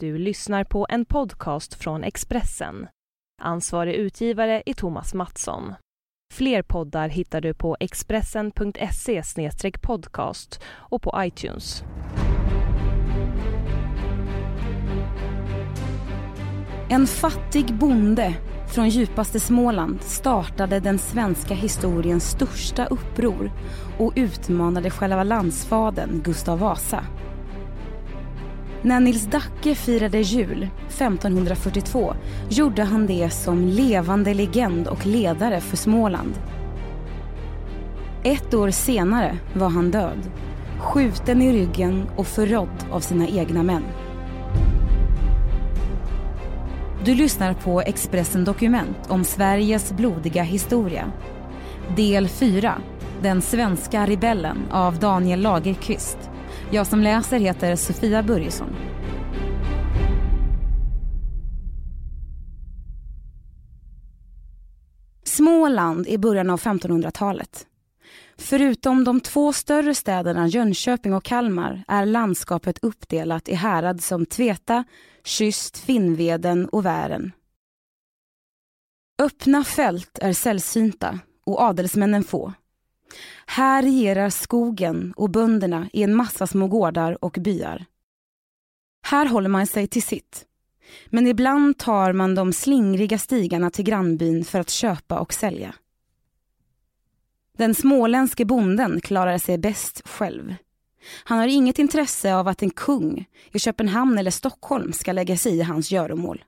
Du lyssnar på en podcast från Expressen. Ansvarig utgivare är Thomas Mattsson. Fler poddar hittar du på expressen.se podcast och på iTunes. En fattig bonde från djupaste Småland startade den svenska historiens största uppror och utmanade själva landsfadern Gustav Vasa. När Nils Dacke firade jul 1542 gjorde han det som levande legend och ledare för Småland. Ett år senare var han död, skjuten i ryggen och förrådd av sina egna män. Du lyssnar på Expressen Dokument om Sveriges blodiga historia. Del 4, Den svenska rebellen av Daniel Lagerqvist. Jag som läser heter Sofia Börjesson. Småland i början av 1500-talet. Förutom de två större städerna Jönköping och Kalmar är landskapet uppdelat i härad som Tveta, Kyst, Finnveden och Vären. Öppna fält är sällsynta och adelsmännen få. Här regerar skogen och bönderna i en massa små gårdar och byar. Här håller man sig till sitt. Men ibland tar man de slingriga stigarna till grannbyn för att köpa och sälja. Den småländske bonden klarar sig bäst själv. Han har inget intresse av att en kung i Köpenhamn eller Stockholm ska lägga sig i hans göromål.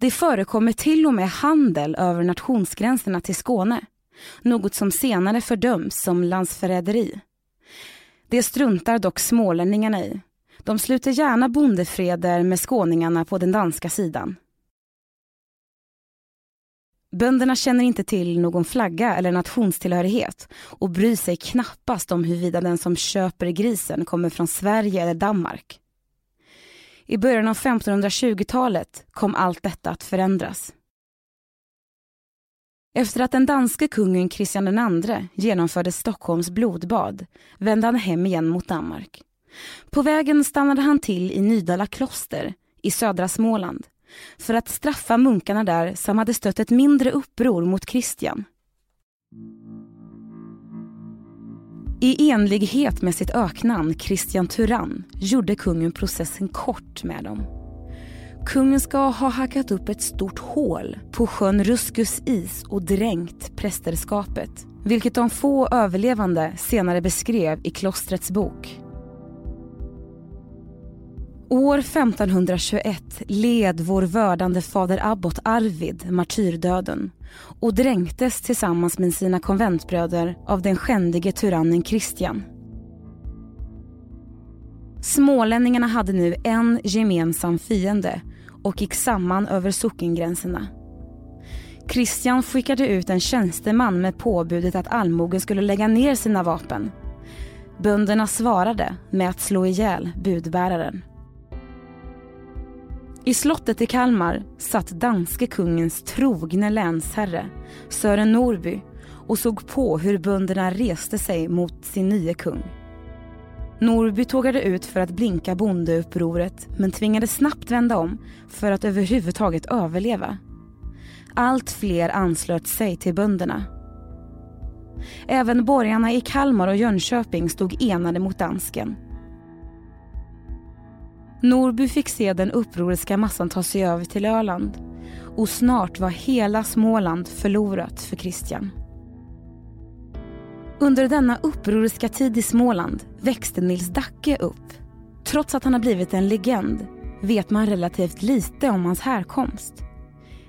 Det förekommer till och med handel över nationsgränserna till Skåne. Något som senare fördöms som landsförräderi. Det struntar dock smålänningarna i. De sluter gärna bondefreder med skåningarna på den danska sidan. Bönderna känner inte till någon flagga eller nationstillhörighet och bryr sig knappast om huruvida den som köper grisen kommer från Sverige eller Danmark. I början av 1520-talet kom allt detta att förändras. Efter att den danske kungen Kristian II genomförde Stockholms blodbad vände han hem igen mot Danmark. På vägen stannade han till i Nydala kloster i södra Småland för att straffa munkarna där som hade stött ett mindre uppror mot Kristian. I enlighet med sitt öknamn Kristian Turann gjorde kungen processen kort med dem. Kungen ska ha hackat upp ett stort hål på sjön Ruskus is och dränkt prästerskapet. Vilket de få överlevande senare beskrev i klostrets bok. År 1521 led vår vördande fader abbot Arvid martyrdöden och dränktes tillsammans med sina konventbröder av den skändige tyrannen Kristian. Smålänningarna hade nu en gemensam fiende och gick samman över sockengränserna. Kristian skickade ut en tjänsteman med påbudet att allmogen skulle lägga ner sina vapen. Bönderna svarade med att slå ihjäl budbäraren. I slottet i Kalmar satt danske kungens trogne länsherre Sören Norby och såg på hur bönderna reste sig mot sin nye kung. Norby tågade ut för att blinka bondeupproret men tvingades snabbt vända om för att överhuvudtaget överleva. Allt fler anslöt sig till bönderna. Även borgarna i Kalmar och Jönköping stod enade mot dansken Norby fick se den upproriska massan ta sig över till Öland och snart var hela Småland förlorat för Kristian. Under denna upproriska tid i Småland växte Nils Dacke upp. Trots att han har blivit en legend vet man relativt lite om hans härkomst.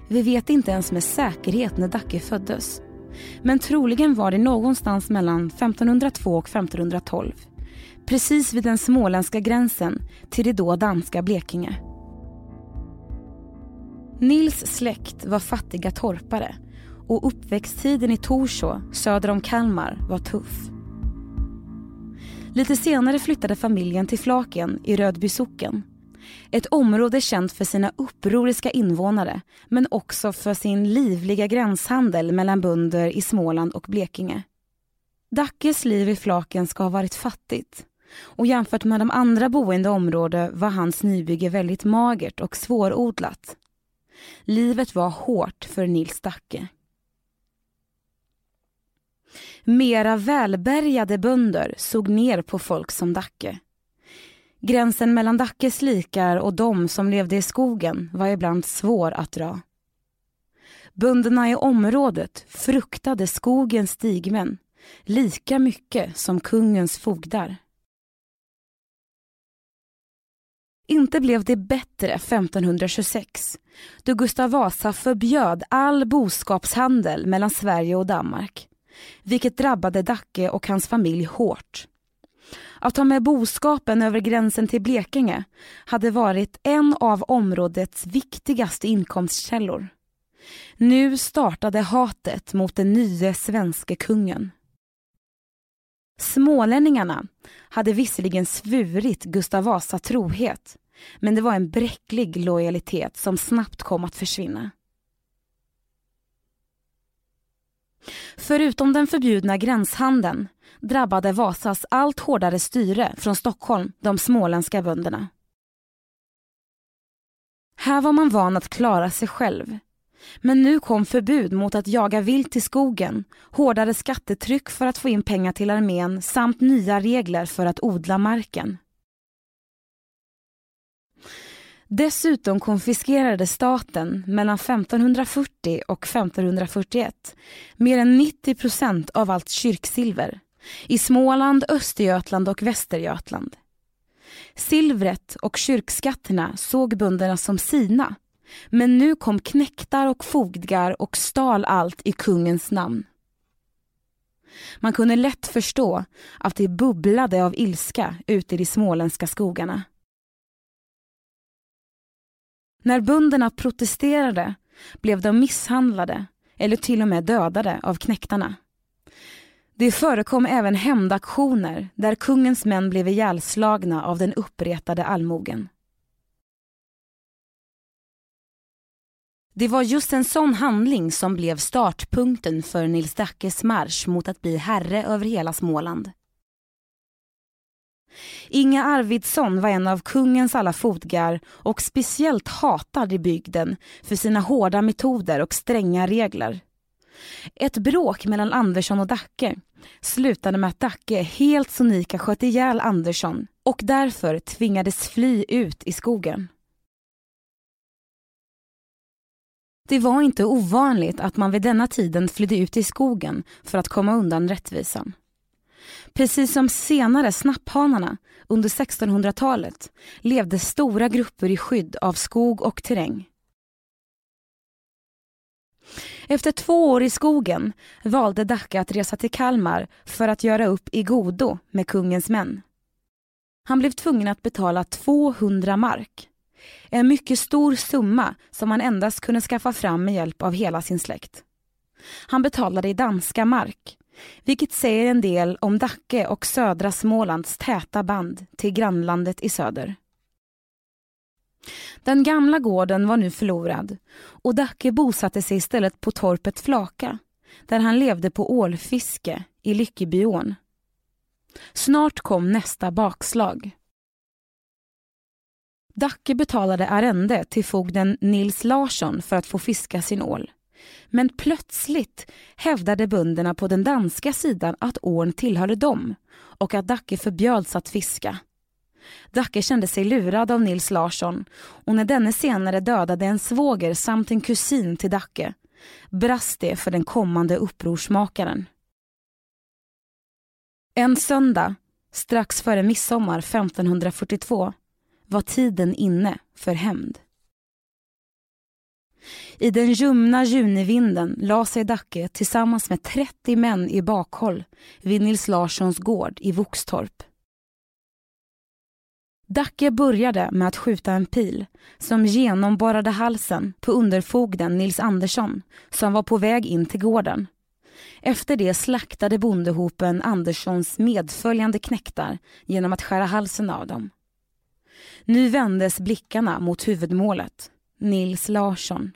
Vi vet inte ens med säkerhet när Dacke föddes. Men troligen var det någonstans mellan 1502 och 1512 precis vid den småländska gränsen till det då danska Blekinge. Nils släkt var fattiga torpare och uppväxttiden i Torså söder om Kalmar var tuff. Lite senare flyttade familjen till Flaken i Rödby socken. Ett område känt för sina upproriska invånare men också för sin livliga gränshandel mellan bönder i Småland och Blekinge. Dackes liv i Flaken ska ha varit fattigt och jämfört med de andra boende områden var hans nybygge väldigt magert och svårodlat. Livet var hårt för Nils Dacke. Mera välbärgade bönder såg ner på folk som Dacke. Gränsen mellan Dackes likar och de som levde i skogen var ibland svår att dra. Bönderna i området fruktade skogens stigmän lika mycket som kungens fogdar. Inte blev det bättre 1526 då Gustav Vasa förbjöd all boskapshandel mellan Sverige och Danmark vilket drabbade Dacke och hans familj hårt. Att ta med boskapen över gränsen till Blekinge hade varit en av områdets viktigaste inkomstkällor. Nu startade hatet mot den nye svenske kungen. Smålänningarna hade visserligen svurit Gustav Vasa trohet men det var en bräcklig lojalitet som snabbt kom att försvinna. Förutom den förbjudna gränshandeln drabbade Vasas allt hårdare styre från Stockholm de småländska bönderna. Här var man van att klara sig själv. Men nu kom förbud mot att jaga vilt i skogen, hårdare skattetryck för att få in pengar till armén samt nya regler för att odla marken. Dessutom konfiskerade staten mellan 1540 och 1541 mer än 90 procent av allt kyrksilver i Småland, Östergötland och Västergötland. Silvret och kyrkskatterna såg bönderna som sina men nu kom knäktar och fogdgar och stal allt i kungens namn. Man kunde lätt förstå att det bubblade av ilska ute i de småländska skogarna. När bönderna protesterade blev de misshandlade eller till och med dödade av knäktarna. Det förekom även hämndaktioner där kungens män blev ihjälslagna av den uppretade allmogen. Det var just en sån handling som blev startpunkten för Nils Dackes marsch mot att bli herre över hela Småland. Inga Arvidsson var en av kungens alla fotgar och speciellt hatad i bygden för sina hårda metoder och stränga regler. Ett bråk mellan Andersson och Dacke slutade med att Dacke helt sonika sköt ihjäl Andersson och därför tvingades fly ut i skogen. Det var inte ovanligt att man vid denna tiden flydde ut i skogen för att komma undan rättvisan. Precis som senare snapphanarna under 1600-talet levde stora grupper i skydd av skog och terräng. Efter två år i skogen valde Dacke att resa till Kalmar för att göra upp i godo med kungens män. Han blev tvungen att betala 200 mark. En mycket stor summa som han endast kunde skaffa fram med hjälp av hela sin släkt. Han betalade i danska mark vilket säger en del om Dacke och södra Smålands täta band till grannlandet i söder. Den gamla gården var nu förlorad och Dacke bosatte sig istället på torpet Flaka där han levde på ålfiske i Lyckebyån. Snart kom nästa bakslag. Dacke betalade arrende till fogden Nils Larsson för att få fiska sin ål. Men plötsligt hävdade bönderna på den danska sidan att ån tillhörde dem och att Dacke förbjöds att fiska. Dacke kände sig lurad av Nils Larsson och när denne senare dödade en svåger samt en kusin till Dacke brast det för den kommande upprorsmakaren. En söndag, strax före midsommar 1542, var tiden inne för hämnd. I den ljumna junivinden la sig Dacke tillsammans med 30 män i bakhåll vid Nils Larssons gård i Voxtorp. Dacke började med att skjuta en pil som genomborrade halsen på underfogden Nils Andersson som var på väg in till gården. Efter det slaktade bondehopen Anderssons medföljande knäktar genom att skära halsen av dem. Nu vändes blickarna mot huvudmålet, Nils Larsson.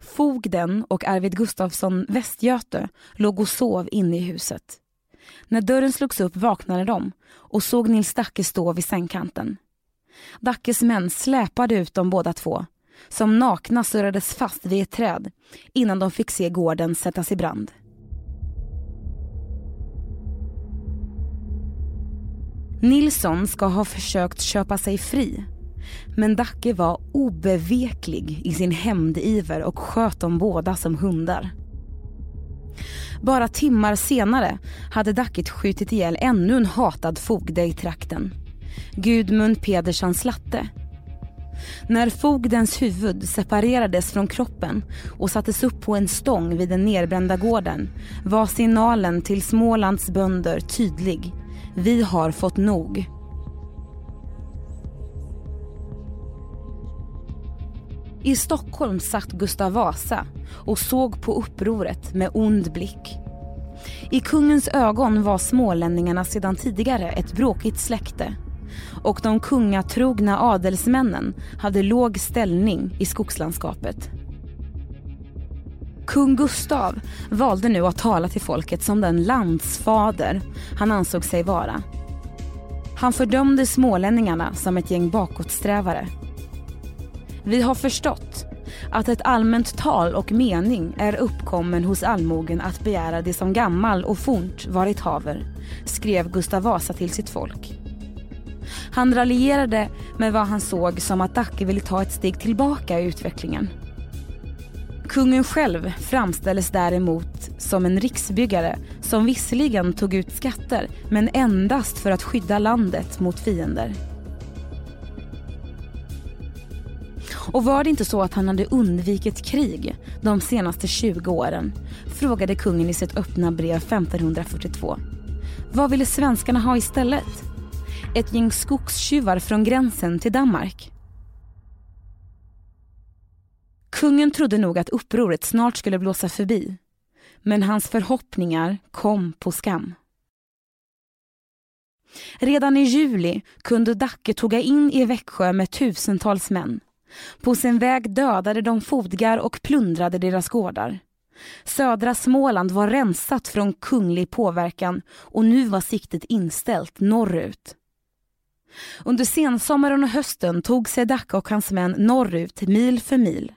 Fogden och Arvid Gustafsson Västgöte låg och sov inne i huset. När dörren slogs upp vaknade de och såg Nils Dacke stå vid sängkanten. Dackes män släpade ut dem båda två, som nakna surrades fast vid ett träd innan de fick se gården sättas i brand. Nilsson ska ha försökt köpa sig fri men Dacke var obeveklig i sin hämndiver och sköt dem båda som hundar. Bara timmar senare hade Dackit skjutit ihjäl ännu en hatad fogde i trakten. Gudmund Pedersson Slatte. När fogdens huvud separerades från kroppen och sattes upp på en stång vid den nerbrända gården var signalen till Smålands bönder tydlig. Vi har fått nog. I Stockholm satt Gustav Vasa och såg på upproret med ond blick. I kungens ögon var smålänningarna sedan tidigare ett bråkigt släkte och de kungatrogna adelsmännen hade låg ställning i skogslandskapet. Kung Gustav valde nu att tala till folket som den landsfader han ansåg sig vara. Han fördömde smålänningarna som ett gäng bakåtsträvare vi har förstått att ett allmänt tal och mening är uppkommen hos allmogen att begära det som gammal och fornt varit haver, skrev Gustav Vasa till sitt folk. Han raljerade med vad han såg som att Dacke ville ta ett steg tillbaka i utvecklingen. Kungen själv framställdes däremot som en riksbyggare som visserligen tog ut skatter men endast för att skydda landet mot fiender. Och var det inte så att han hade undvikit krig de senaste 20 åren? Frågade kungen i sitt öppna brev 1542. Vad ville svenskarna ha istället? Ett gäng skogstjuvar från gränsen till Danmark? Kungen trodde nog att upproret snart skulle blåsa förbi. Men hans förhoppningar kom på skam. Redan i juli kunde Dacke tåga in i Växjö med tusentals män. På sin väg dödade de fodgar och plundrade deras gårdar. Södra Småland var rensat från kunglig påverkan och nu var siktet inställt norrut. Under sensommaren och hösten tog sig Dacke och hans män norrut mil för mil.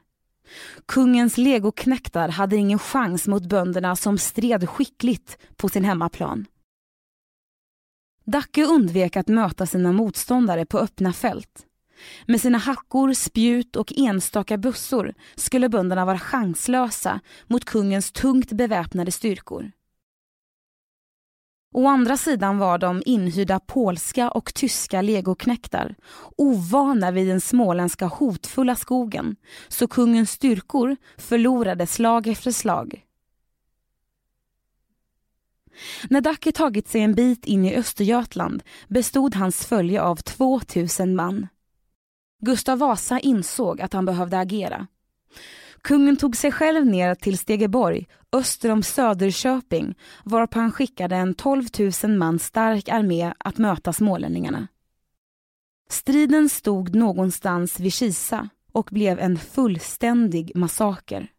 Kungens legoknäktar hade ingen chans mot bönderna som stred skickligt på sin hemmaplan. Dacke undvek att möta sina motståndare på öppna fält. Med sina hackor, spjut och enstaka bussor skulle bönderna vara chanslösa mot kungens tungt beväpnade styrkor. Å andra sidan var de inhyrda polska och tyska legoknäktar ovana vid den småländska hotfulla skogen så kungens styrkor förlorade slag efter slag. När Dacke tagit sig en bit in i Östergötland bestod hans följe av 2000 man. Gustav Vasa insåg att han behövde agera. Kungen tog sig själv ner till Stegeborg öster om Söderköping varpå han skickade en 12 000 man stark armé att möta smålänningarna. Striden stod någonstans vid Kisa och blev en fullständig massaker.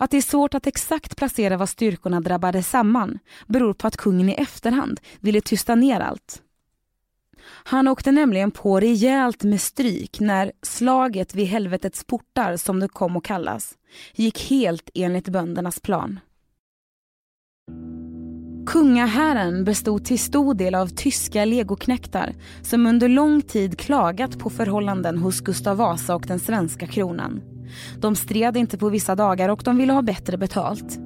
Att det är svårt att exakt placera var styrkorna drabbade samman beror på att kungen i efterhand ville tysta ner allt. Han åkte nämligen på rejält med stryk när slaget vid helvetets portar, som det kom att kallas, gick helt enligt böndernas plan. Kungahären bestod till stor del av tyska legoknäktar som under lång tid klagat på förhållanden hos Gustav Vasa och den svenska kronan. De stred inte på vissa dagar och de ville ha bättre betalt.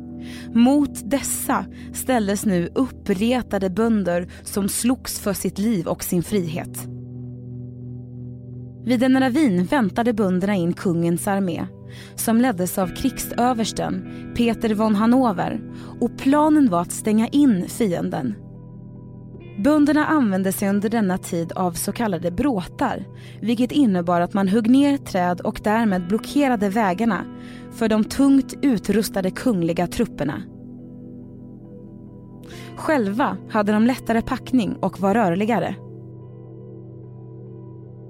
Mot dessa ställdes nu uppretade bönder som slogs för sitt liv och sin frihet. Vid en ravin väntade bönderna in kungens armé som leddes av krigsöversten Peter von Hannover och planen var att stänga in fienden Bönderna använde sig under denna tid av så kallade bråtar vilket innebar att man högg ner träd och därmed blockerade vägarna för de tungt utrustade kungliga trupperna. Själva hade de lättare packning och var rörligare.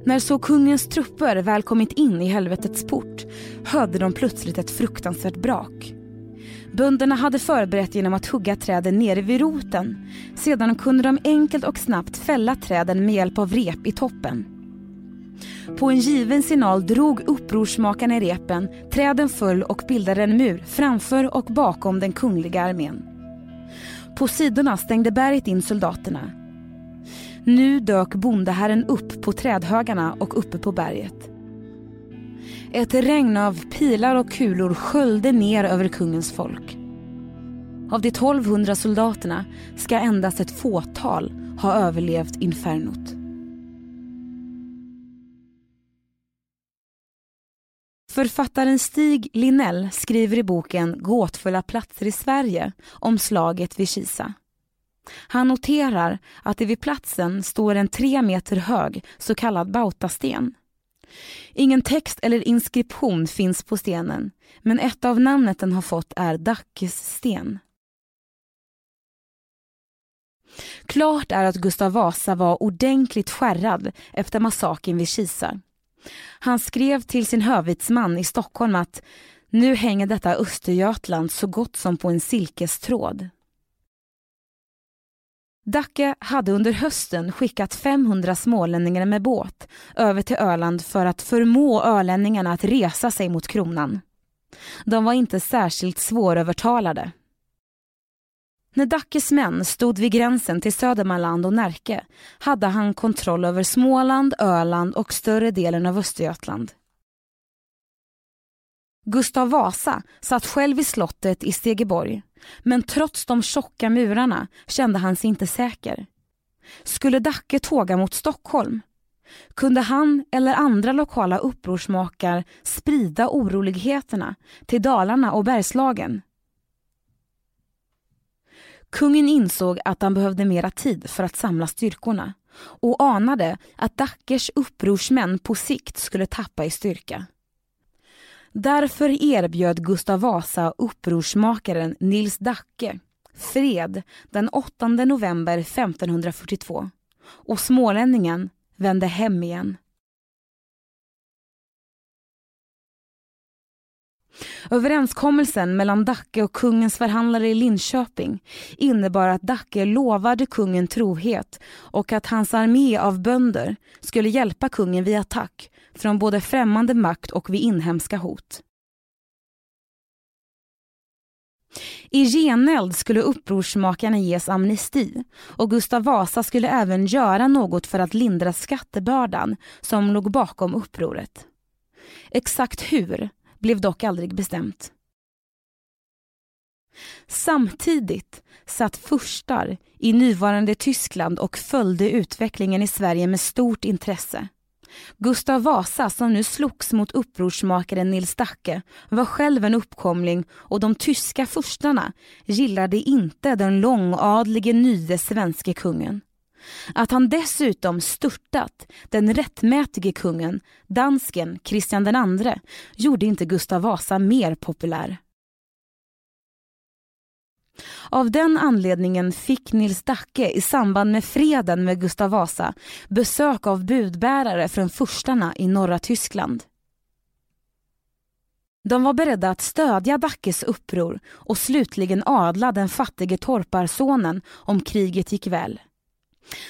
När så kungens trupper väl kommit in i helvetets port hörde de plötsligt ett fruktansvärt brak. Bönderna hade förberett genom att hugga träden nere vid roten. Sedan kunde de enkelt och snabbt fälla träden med hjälp av rep i toppen. På en given signal drog upprorsmakarna i repen, träden föll och bildade en mur framför och bakom den kungliga armén. På sidorna stängde berget in soldaterna. Nu dök bondeherren upp på trädhögarna och uppe på berget. Ett regn av pilar och kulor sköljde ner över kungens folk. Av de 1200 soldaterna ska endast ett fåtal ha överlevt infernot. Författaren Stig Linnell skriver i boken Gåtfulla platser i Sverige om slaget vid Kisa. Han noterar att det vid platsen står en tre meter hög så kallad bautasten. Ingen text eller inskription finns på stenen men ett av namnet den har fått är Dackes sten. Klart är att Gustav Vasa var ordentligt skärrad efter massakern vid Kisa. Han skrev till sin hövitsman i Stockholm att nu hänger detta Östergötland så gott som på en silkestråd. Dacke hade under hösten skickat 500 smålänningar med båt över till Öland för att förmå ölänningarna att resa sig mot kronan. De var inte särskilt svårövertalade. När Dackes män stod vid gränsen till Södermanland och Närke hade han kontroll över Småland, Öland och större delen av Östergötland. Gustav Vasa satt själv i slottet i Stegeborg men trots de tjocka murarna kände han sig inte säker. Skulle Dacke tåga mot Stockholm? Kunde han eller andra lokala upprorsmakar sprida oroligheterna till Dalarna och Bergslagen? Kungen insåg att han behövde mera tid för att samla styrkorna och anade att Dackers upprorsmän på sikt skulle tappa i styrka. Därför erbjöd Gustav Vasa upprorsmakaren Nils Dacke fred den 8 november 1542 och smålänningen vände hem igen. Överenskommelsen mellan Dacke och kungens förhandlare i Linköping innebar att Dacke lovade kungen trohet och att hans armé av bönder skulle hjälpa kungen vid attack från både främmande makt och vid inhemska hot. I geneld skulle upprorsmakarna ges amnesti och Gustav Vasa skulle även göra något för att lindra skattebördan som låg bakom upproret. Exakt hur blev dock aldrig bestämt. Samtidigt satt furstar i nuvarande Tyskland och följde utvecklingen i Sverige med stort intresse. Gustav Vasa, som nu slogs mot upprorsmakaren Nils Dacke, var själv en uppkomling och de tyska furstarna gillade inte den långadlige nye svenske kungen. Att han dessutom störtat den rättmätige kungen, dansken Kristian II, gjorde inte Gustav Vasa mer populär. Av den anledningen fick Nils Dacke i samband med freden med Gustav Vasa besök av budbärare från furstarna i norra Tyskland. De var beredda att stödja Dackes uppror och slutligen adla den fattige torparsonen om kriget gick väl.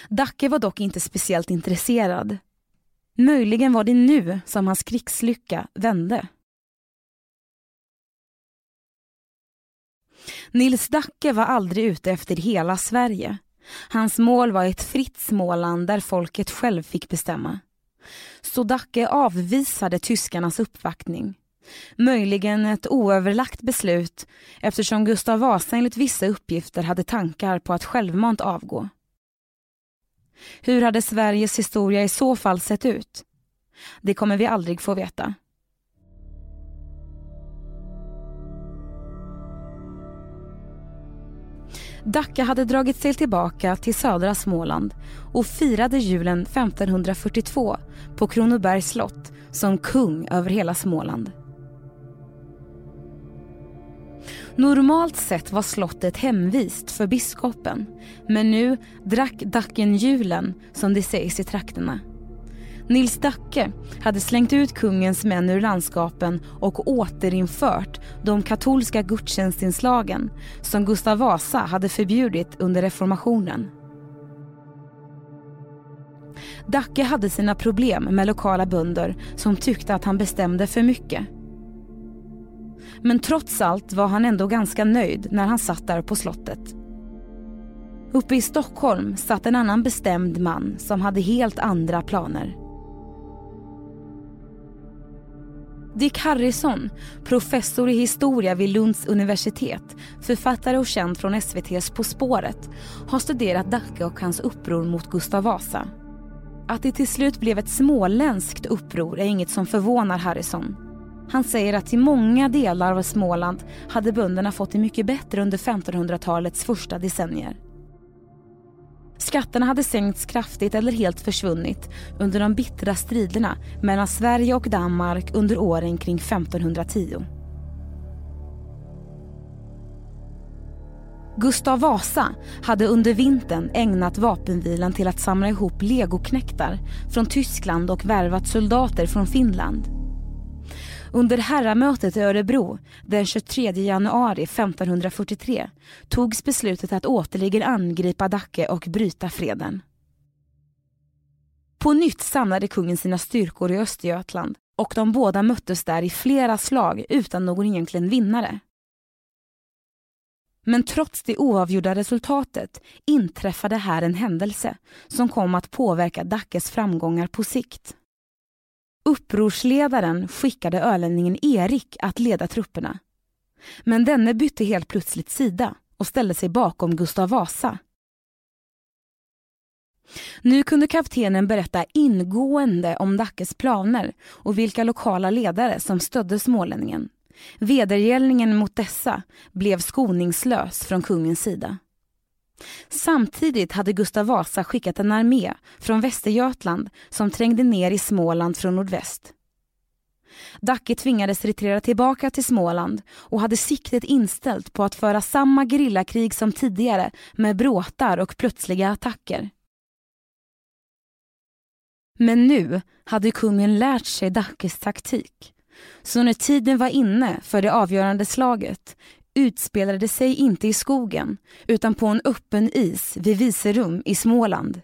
Dacke var dock inte speciellt intresserad. Möjligen var det nu som hans krigslycka vände. Nils Dacke var aldrig ute efter hela Sverige. Hans mål var ett fritt Småland där folket själv fick bestämma. Så Dacke avvisade tyskarnas uppvaktning. Möjligen ett oöverlagt beslut eftersom Gustav Vasa enligt vissa uppgifter hade tankar på att självmant avgå. Hur hade Sveriges historia i så fall sett ut? Det kommer vi aldrig få veta. Dacke hade dragit sig tillbaka till södra Småland och firade julen 1542 på Kronobergs slott som kung över hela Småland. Normalt sett var slottet hemvist för biskopen men nu drack Dacken julen som det sägs i trakterna. Nils Dacke hade slängt ut kungens män ur landskapen och återinfört de katolska gudstjänstinslagen som Gustav Vasa hade förbjudit under reformationen. Dacke hade sina problem med lokala bönder som tyckte att han bestämde för mycket. Men trots allt var han ändå ganska nöjd när han satt där på slottet. Uppe i Stockholm satt en annan bestämd man som hade helt andra planer. Dick Harrison, professor i historia vid Lunds universitet, författare och känd från SVTs På spåret, har studerat Dacke och hans uppror mot Gustav Vasa. Att det till slut blev ett småländskt uppror är inget som förvånar Harrison. Han säger att i många delar av Småland hade bönderna fått det mycket bättre under 1500-talets första decennier. Skatterna hade sänkts kraftigt eller helt försvunnit under de bittra striderna mellan Sverige och Danmark under åren kring 1510. Gustav Vasa hade under vintern ägnat vapenvilan till att samla ihop legoknektar från Tyskland och värvat soldater från Finland. Under herramötet i Örebro den 23 januari 1543 togs beslutet att återligen angripa Dacke och bryta freden. På nytt samlade kungen sina styrkor i Östergötland och de båda möttes där i flera slag utan någon egentligen vinnare. Men trots det oavgjorda resultatet inträffade här en händelse som kom att påverka Dackes framgångar på sikt. Upprorsledaren skickade ölänningen Erik att leda trupperna. Men denne bytte helt plötsligt sida och ställde sig bakom Gustav Vasa. Nu kunde kaptenen berätta ingående om Dackes planer och vilka lokala ledare som stödde smålänningen. Vedergällningen mot dessa blev skoningslös från kungens sida. Samtidigt hade Gustav Vasa skickat en armé från Västergötland som trängde ner i Småland från nordväst. Dacke tvingades retirera tillbaka till Småland och hade siktet inställt på att föra samma grillakrig som tidigare med bråtar och plötsliga attacker. Men nu hade kungen lärt sig Dackes taktik. Så när tiden var inne för det avgörande slaget utspelade sig inte i skogen utan på en öppen is vid Viserum i Småland.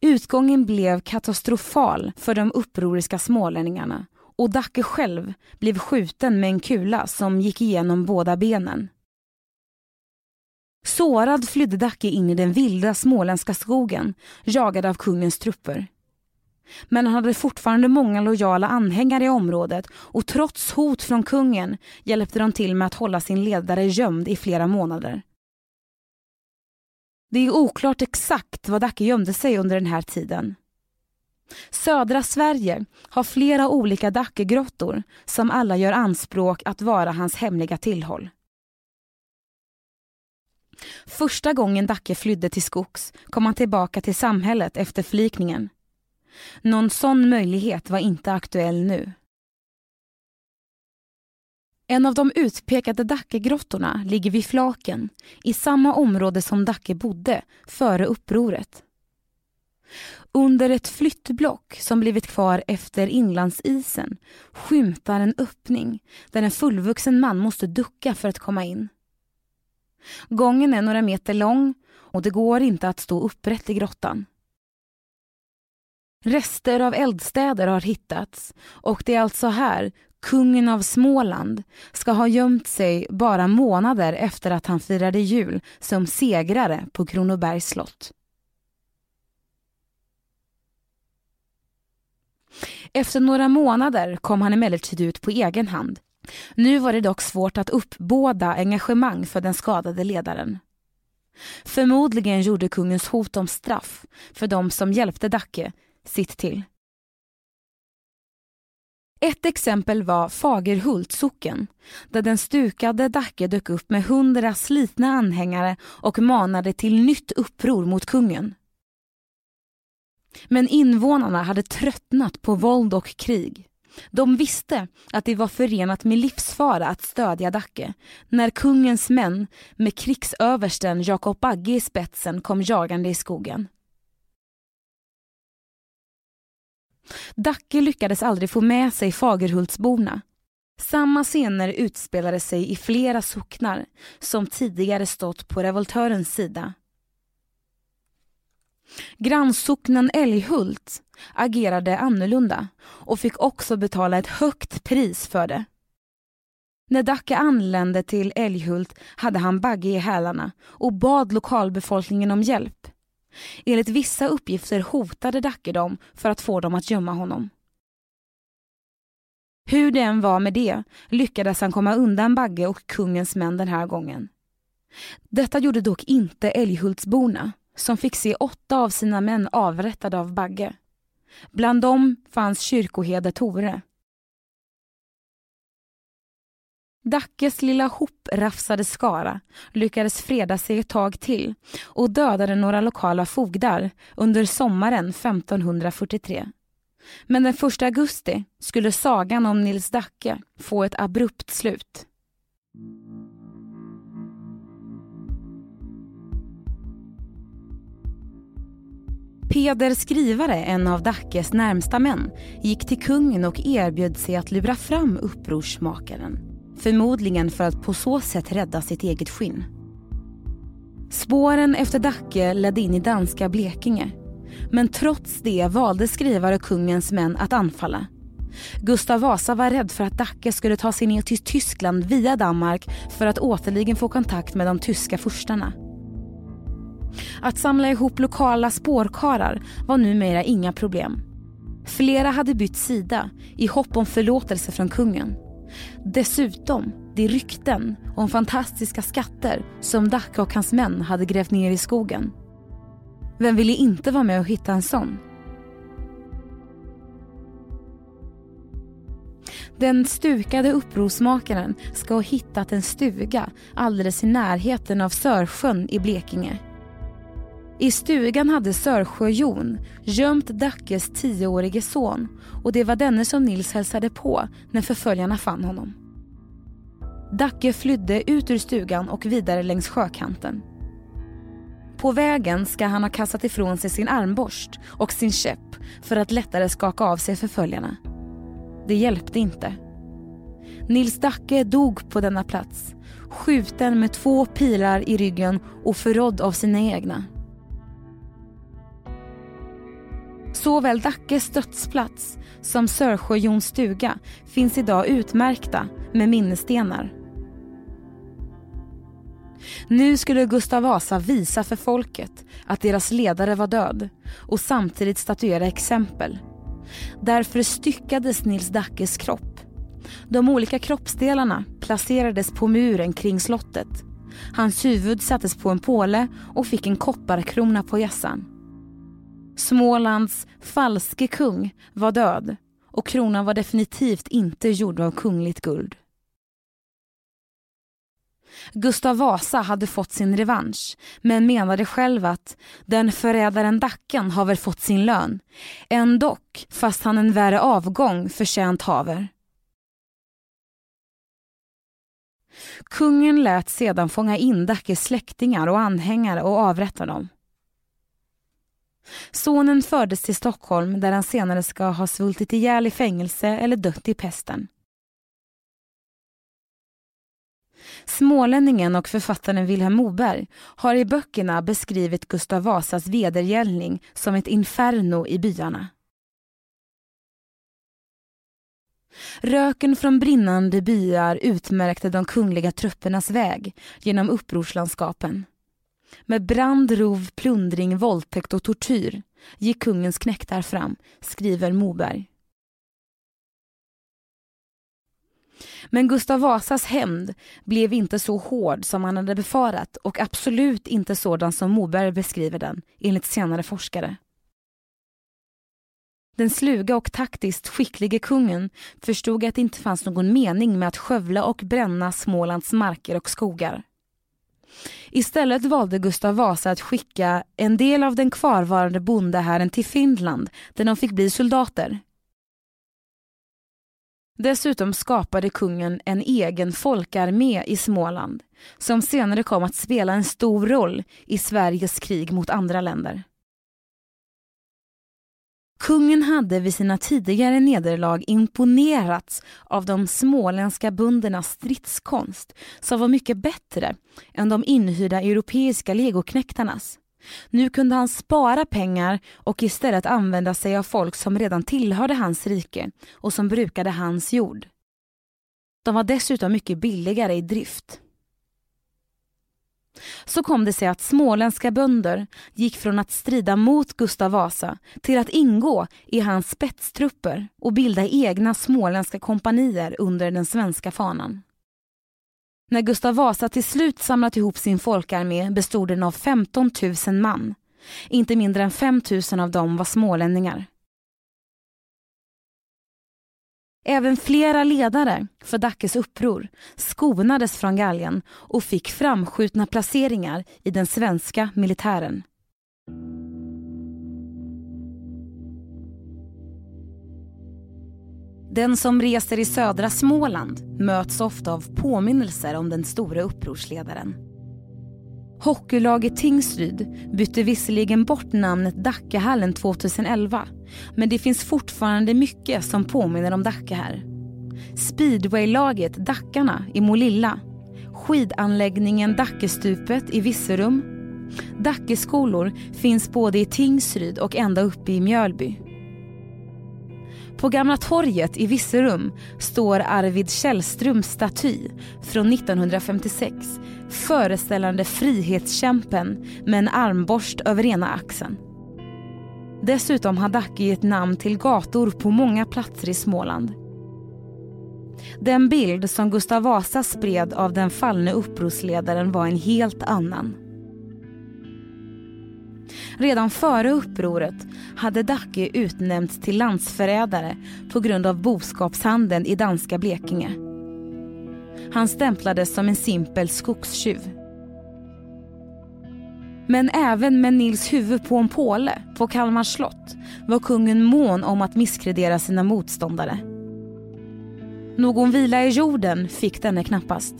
Utgången blev katastrofal för de upproriska smålänningarna och Dacke själv blev skjuten med en kula som gick igenom båda benen. Sårad flydde Dacke in i den vilda småländska skogen jagad av kungens trupper. Men han hade fortfarande många lojala anhängare i området och trots hot från kungen hjälpte de till med att hålla sin ledare gömd i flera månader. Det är oklart exakt var Dacke gömde sig under den här tiden. Södra Sverige har flera olika Dackegrottor som alla gör anspråk att vara hans hemliga tillhåll. Första gången Dacke flydde till skogs kom han tillbaka till samhället efter förlikningen. Någon sån möjlighet var inte aktuell nu. En av de utpekade Dackegrottorna ligger vid Flaken i samma område som Dacke bodde före upproret. Under ett flyttblock som blivit kvar efter inlandsisen skymtar en öppning där en fullvuxen man måste ducka för att komma in. Gången är några meter lång och det går inte att stå upprätt i grottan. Rester av eldstäder har hittats och det är alltså här kungen av Småland ska ha gömt sig bara månader efter att han firade jul som segrare på Kronobergs slott. Efter några månader kom han emellertid ut på egen hand. Nu var det dock svårt att uppbåda engagemang för den skadade ledaren. Förmodligen gjorde kungens hot om straff för de som hjälpte Dacke sitt till. Ett exempel var Fagerhult socken, där den stukade Dacke dök upp med hundra slitna anhängare och manade till nytt uppror mot kungen. Men invånarna hade tröttnat på våld och krig. De visste att det var förenat med livsfara att stödja Dacke när kungens män med krigsöversten Jakob Bagge i spetsen kom jagande i skogen. Dacke lyckades aldrig få med sig Fagerhultsborna. Samma scener utspelade sig i flera socknar som tidigare stått på revoltörens sida. Grannsocknen Älghult agerade annorlunda och fick också betala ett högt pris för det. När Dacke anlände till Älghult hade han bagge i hälarna och bad lokalbefolkningen om hjälp. Enligt vissa uppgifter hotade Dacke dem för att få dem att gömma honom. Hur det än var med det lyckades han komma undan Bagge och kungens män den här gången. Detta gjorde dock inte Älghultsborna som fick se åtta av sina män avrättade av Bagge. Bland dem fanns kyrkoherde Tore. Dackes lilla hoprafsade skara lyckades freda sig ett tag till och dödade några lokala fogdar under sommaren 1543. Men den 1 augusti skulle sagan om Nils Dacke få ett abrupt slut. Peder Skrivare, en av Dackes närmsta män, gick till kungen och erbjöd sig att lura fram upprorsmakaren. Förmodligen för att på så sätt rädda sitt eget skinn. Spåren efter Dacke ledde in i danska Blekinge. Men trots det valde skrivare kungens män att anfalla. Gustav Vasa var rädd för att Dacke skulle ta sig ner till Tyskland via Danmark för att återligen få kontakt med de tyska furstarna. Att samla ihop lokala spårkarar var numera inga problem. Flera hade bytt sida i hopp om förlåtelse från kungen. Dessutom de rykten om fantastiska skatter som Dacke och hans män hade grävt ner i skogen. Vem ville inte vara med och hitta en sån? Den stukade upprorsmakaren ska ha hittat en stuga alldeles i närheten av Sörsjön i Blekinge. I stugan hade Sörsjö-Jon gömt Dackes tioårige son och det var denne som Nils hälsade på när förföljarna fann honom. Dacke flydde ut ur stugan och vidare längs sjökanten. På vägen ska han ha kastat ifrån sig sin armborst och sin käpp för att lättare skaka av sig förföljarna. Det hjälpte inte. Nils Dacke dog på denna plats, skjuten med två pilar i ryggen och förrådd av sina egna. Såväl Dackes dödsplats som Sörsjöjons stuga finns idag utmärkta med minnesstenar. Nu skulle Gustav Vasa visa för folket att deras ledare var död och samtidigt statuera exempel. Därför styckades Nils Dackes kropp. De olika kroppsdelarna placerades på muren kring slottet. Hans huvud sattes på en påle och fick en kopparkrona på hjässan. Smålands falske kung var död och kronan var definitivt inte gjord av kungligt guld. Gustav Vasa hade fått sin revansch men menade själv att den förrädaren Dacken har väl fått sin lön. Ändock, fast han en värre avgång förtjänt haver. Kungen lät sedan fånga in Dackes släktingar och anhängare och avrätta dem. Sonen fördes till Stockholm där han senare ska ha svultit ihjäl i fängelse eller dött i pesten. Smålänningen och författaren Vilhelm Moberg har i böckerna beskrivit Gustav Vasas vedergällning som ett inferno i byarna. Röken från brinnande byar utmärkte de kungliga truppernas väg genom upprorslandskapen. Med brand, rov, plundring, våldtäkt och tortyr gick kungens knektar fram, skriver Moberg. Men Gustav Vasas hämnd blev inte så hård som han hade befarat och absolut inte sådan som Moberg beskriver den, enligt senare forskare. Den sluga och taktiskt skicklige kungen förstod att det inte fanns någon mening med att skövla och bränna Smålands marker och skogar. Istället valde Gustav Vasa att skicka en del av den kvarvarande bondehären till Finland där de fick bli soldater. Dessutom skapade kungen en egen folkarmé i Småland som senare kom att spela en stor roll i Sveriges krig mot andra länder. Kungen hade vid sina tidigare nederlag imponerats av de småländska böndernas stridskonst som var mycket bättre än de inhyrda europeiska legoknektarnas. Nu kunde han spara pengar och istället använda sig av folk som redan tillhörde hans rike och som brukade hans jord. De var dessutom mycket billigare i drift. Så kom det sig att småländska bönder gick från att strida mot Gustav Vasa till att ingå i hans spetstrupper och bilda egna småländska kompanier under den svenska fanan. När Gustav Vasa till slut samlat ihop sin folkarmé bestod den av 15 000 man. Inte mindre än 5 000 av dem var smålänningar. Även flera ledare för Dackes uppror skonades från galgen och fick framskjutna placeringar i den svenska militären. Den som reser i södra Småland möts ofta av påminnelser om den stora upprorsledaren. Hockeylaget Tingsryd bytte visserligen bort namnet Dackehallen 2011 men det finns fortfarande mycket som påminner om Dacke här. Speedwaylaget Dackarna i Molilla, skidanläggningen Dackestupet i Visserum. Dackeskolor finns både i Tingsryd och ända uppe i Mjölby. På Gamla torget i Visserum står Arvid Källströms staty från 1956 föreställande frihetskämpen med en armborst över ena axeln. Dessutom har Dacke gett namn till gator på många platser i Småland. Den bild som Gustav Vasa spred av den fallne upprorsledaren var en helt annan. Redan före upproret hade Dacke utnämnts till landsförrädare på grund av boskapshandeln i danska Blekinge. Han stämplades som en simpel skogstjuv. Men även med Nils huvud på en påle på Kalmar slott var kungen mån om att misskredera sina motståndare. Någon vila i jorden fick denne knappast.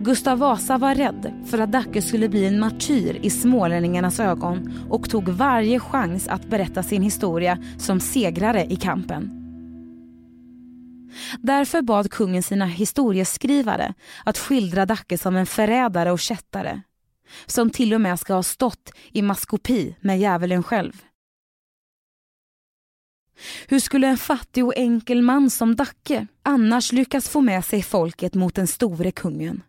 Gustav Vasa var rädd för att Dacke skulle bli en martyr i smålänningarnas ögon och tog varje chans att berätta sin historia som segrare i kampen. Därför bad kungen sina historieskrivare att skildra Dacke som en förrädare och kättare som till och med ska ha stått i maskopi med djävulen själv. Hur skulle en fattig och enkel man som Dacke annars lyckas få med sig folket mot den store kungen?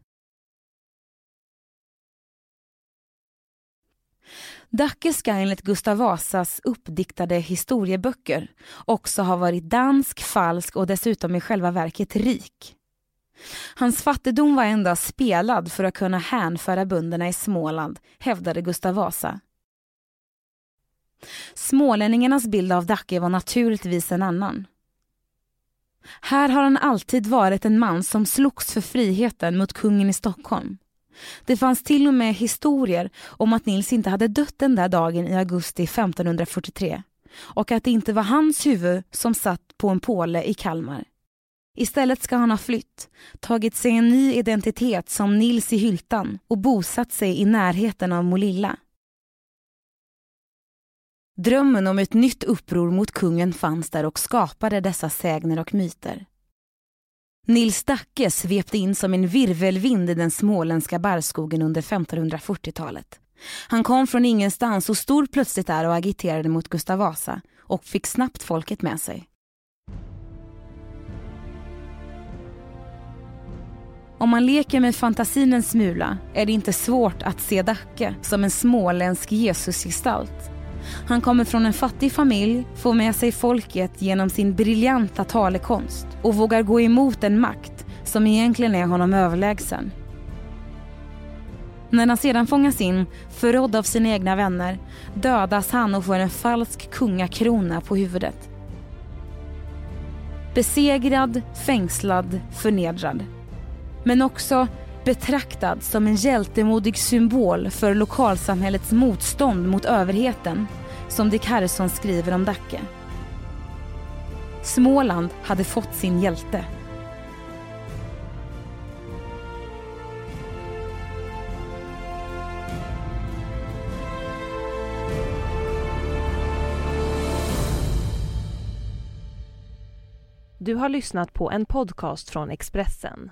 Dacke ska enligt Gustav Vasas uppdiktade historieböcker också ha varit dansk, falsk och dessutom i själva verket rik. Hans fattigdom var endast spelad för att kunna hänföra bönderna i Småland, hävdade Gustav Vasa. Smålänningarnas bild av Dacke var naturligtvis en annan. Här har han alltid varit en man som slogs för friheten mot kungen i Stockholm. Det fanns till och med historier om att Nils inte hade dött den där dagen i augusti 1543 och att det inte var hans huvud som satt på en påle i Kalmar. Istället ska han ha flytt, tagit sig en ny identitet som Nils i Hyltan och bosatt sig i närheten av Molilla. Drömmen om ett nytt uppror mot kungen fanns där och skapade dessa sägner och myter. Nils Dacke svepte in som en virvelvind i den småländska barrskogen under 1540-talet. Han kom från ingenstans och stod plötsligt där och agiterade mot Gustav Vasa och fick snabbt folket med sig. Om man leker med fantasin en smula är det inte svårt att se Dacke som en småländsk Jesusgestalt. Han kommer från en fattig familj, får med sig folket genom sin briljanta talekonst och vågar gå emot en makt som egentligen är honom överlägsen. När han sedan fångas in, förrådd av sina egna vänner, dödas han och får en falsk kungakrona på huvudet. Besegrad, fängslad, förnedrad men också betraktad som en hjältemodig symbol för lokalsamhällets motstånd mot överheten, som Dick Harrison skriver om Dacke. Småland hade fått sin hjälte. Du har lyssnat på en podcast från Expressen.